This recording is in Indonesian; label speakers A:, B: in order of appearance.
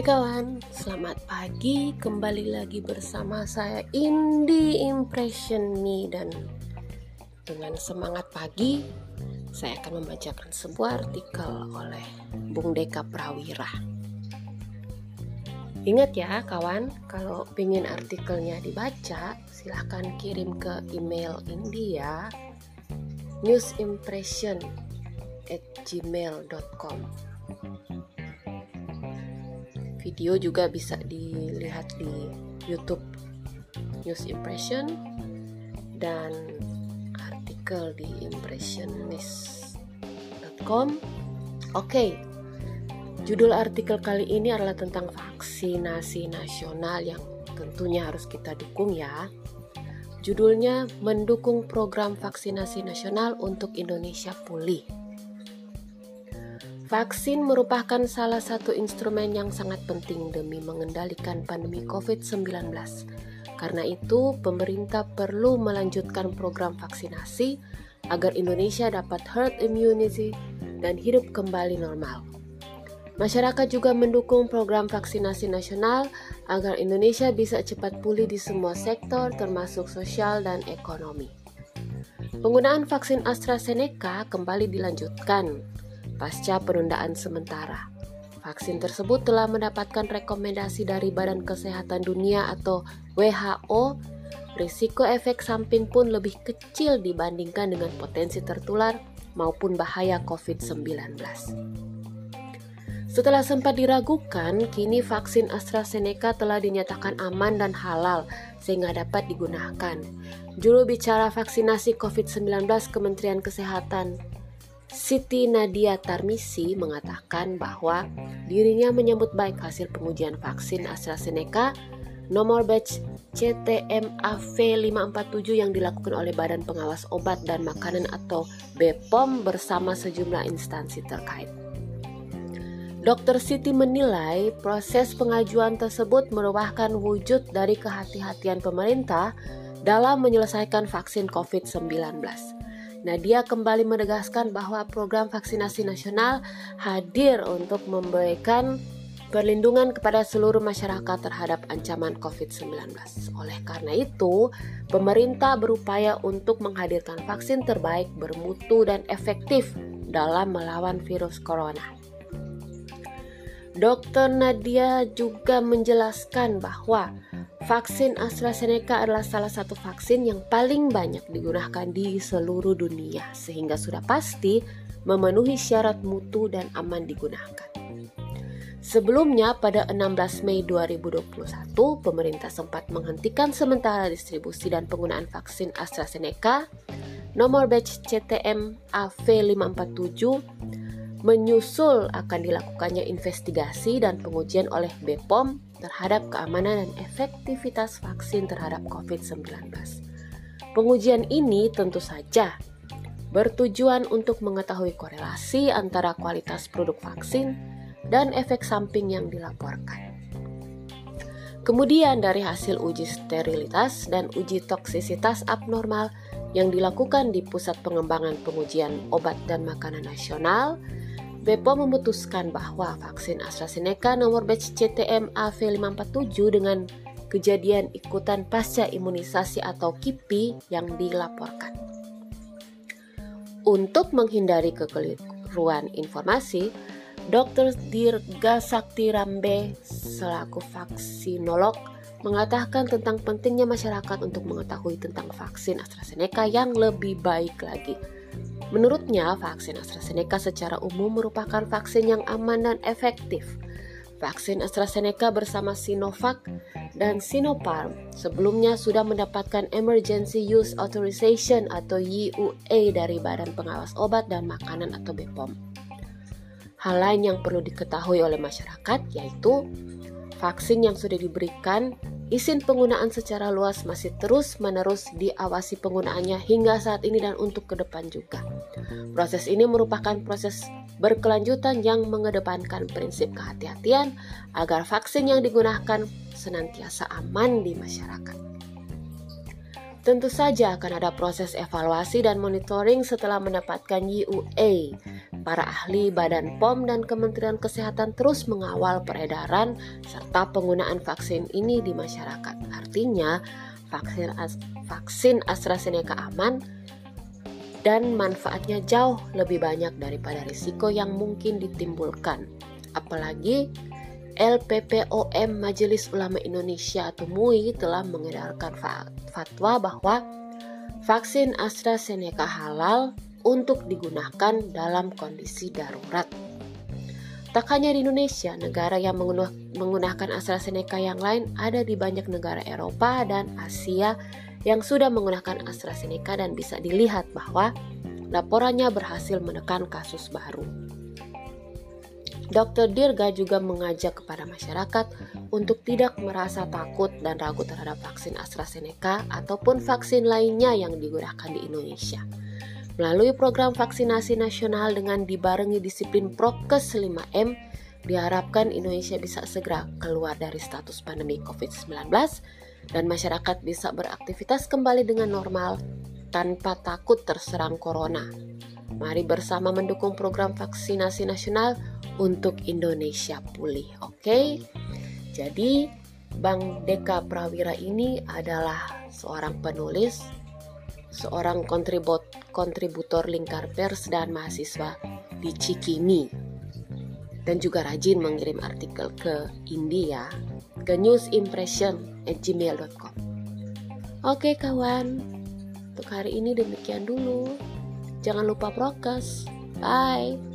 A: Hai kawan, selamat pagi. Kembali lagi bersama saya Indi Impression nih dan dengan semangat pagi saya akan membacakan sebuah artikel oleh Bung Deka Prawira. Ingat ya kawan, kalau ingin artikelnya dibaca, silahkan kirim ke email Indi ya. newsimpression at gmail.com Video juga bisa dilihat di YouTube News Impression dan artikel di impressionist.com. Oke, judul artikel kali ini adalah tentang vaksinasi nasional yang tentunya harus kita dukung ya. Judulnya mendukung program vaksinasi nasional untuk Indonesia pulih. Vaksin merupakan salah satu instrumen yang sangat penting demi mengendalikan pandemi COVID-19. Karena itu, pemerintah perlu melanjutkan program vaksinasi agar Indonesia dapat herd immunity dan hidup kembali normal. Masyarakat juga mendukung program vaksinasi nasional agar Indonesia bisa cepat pulih di semua sektor termasuk sosial dan ekonomi. Penggunaan vaksin AstraZeneca kembali dilanjutkan pasca penundaan sementara. Vaksin tersebut telah mendapatkan rekomendasi dari Badan Kesehatan Dunia atau WHO. Risiko efek samping pun lebih kecil dibandingkan dengan potensi tertular maupun bahaya COVID-19. Setelah sempat diragukan, kini vaksin AstraZeneca telah dinyatakan aman dan halal sehingga dapat digunakan. Juru bicara vaksinasi COVID-19 Kementerian Kesehatan Siti Nadia Tarmisi mengatakan bahwa dirinya menyambut baik hasil pengujian vaksin AstraZeneca nomor batch CTMAV547 yang dilakukan oleh Badan Pengawas Obat dan Makanan atau BPOM bersama sejumlah instansi terkait. Dr. Siti menilai proses pengajuan tersebut merupakan wujud dari kehati-hatian pemerintah dalam menyelesaikan vaksin COVID-19 Nadia kembali menegaskan bahwa program vaksinasi nasional hadir untuk memberikan perlindungan kepada seluruh masyarakat terhadap ancaman COVID-19. Oleh karena itu, pemerintah berupaya untuk menghadirkan vaksin terbaik, bermutu, dan efektif dalam melawan virus corona. Dr. Nadia juga menjelaskan bahwa Vaksin AstraZeneca adalah salah satu vaksin yang paling banyak digunakan di seluruh dunia, sehingga sudah pasti memenuhi syarat mutu dan aman digunakan. Sebelumnya, pada 16 Mei 2021, pemerintah sempat menghentikan sementara distribusi dan penggunaan vaksin AstraZeneca nomor batch CTM AV547 menyusul akan dilakukannya investigasi dan pengujian oleh BPOM terhadap keamanan dan efektivitas vaksin terhadap COVID-19. Pengujian ini tentu saja bertujuan untuk mengetahui korelasi antara kualitas produk vaksin dan efek samping yang dilaporkan. Kemudian dari hasil uji sterilitas dan uji toksisitas abnormal yang dilakukan di Pusat Pengembangan Pengujian Obat dan Makanan Nasional, BPOM memutuskan bahwa vaksin AstraZeneca nomor batch CTM AV547 dengan kejadian ikutan pasca imunisasi atau KIPI yang dilaporkan. Untuk menghindari kekeliruan informasi, Dr. Dirga Sakti Rambe selaku vaksinolog mengatakan tentang pentingnya masyarakat untuk mengetahui tentang vaksin AstraZeneca yang lebih baik lagi Menurutnya, vaksin AstraZeneca secara umum merupakan vaksin yang aman dan efektif. Vaksin AstraZeneca bersama Sinovac dan Sinopharm sebelumnya sudah mendapatkan Emergency Use Authorization atau EUA dari Badan Pengawas Obat dan Makanan atau BPOM. Hal lain yang perlu diketahui oleh masyarakat yaitu vaksin yang sudah diberikan Izin penggunaan secara luas masih terus-menerus diawasi penggunaannya hingga saat ini dan untuk ke depan juga. Proses ini merupakan proses berkelanjutan yang mengedepankan prinsip kehati-hatian agar vaksin yang digunakan senantiasa aman di masyarakat. Tentu saja akan ada proses evaluasi dan monitoring setelah mendapatkan UA. Para ahli Badan POM dan Kementerian Kesehatan terus mengawal peredaran serta penggunaan vaksin ini di masyarakat. Artinya, vaksin vaksin AstraZeneca aman dan manfaatnya jauh lebih banyak daripada risiko yang mungkin ditimbulkan. Apalagi LPPOM Majelis Ulama Indonesia atau MUI telah mengedarkan fatwa bahwa vaksin AstraZeneca halal untuk digunakan dalam kondisi darurat. Tak hanya di Indonesia, negara yang menggunakan AstraZeneca yang lain ada di banyak negara Eropa dan Asia yang sudah menggunakan AstraZeneca dan bisa dilihat bahwa laporannya berhasil menekan kasus baru. Dr. Dirga juga mengajak kepada masyarakat untuk tidak merasa takut dan ragu terhadap vaksin AstraZeneca ataupun vaksin lainnya yang digunakan di Indonesia. Melalui program vaksinasi nasional dengan dibarengi disiplin prokes 5M, diharapkan Indonesia bisa segera keluar dari status pandemi COVID-19 dan masyarakat bisa beraktivitas kembali dengan normal tanpa takut terserang corona. Mari bersama mendukung program vaksinasi nasional untuk Indonesia pulih. Oke, okay? jadi Bang Deka Prawira ini adalah seorang penulis, seorang kontribut kontributor lingkar pers dan mahasiswa di Cikini dan juga rajin mengirim artikel ke India ke newsimpression@gmail.com. Oke kawan, untuk hari ini demikian dulu. Jangan lupa prokes. Bye.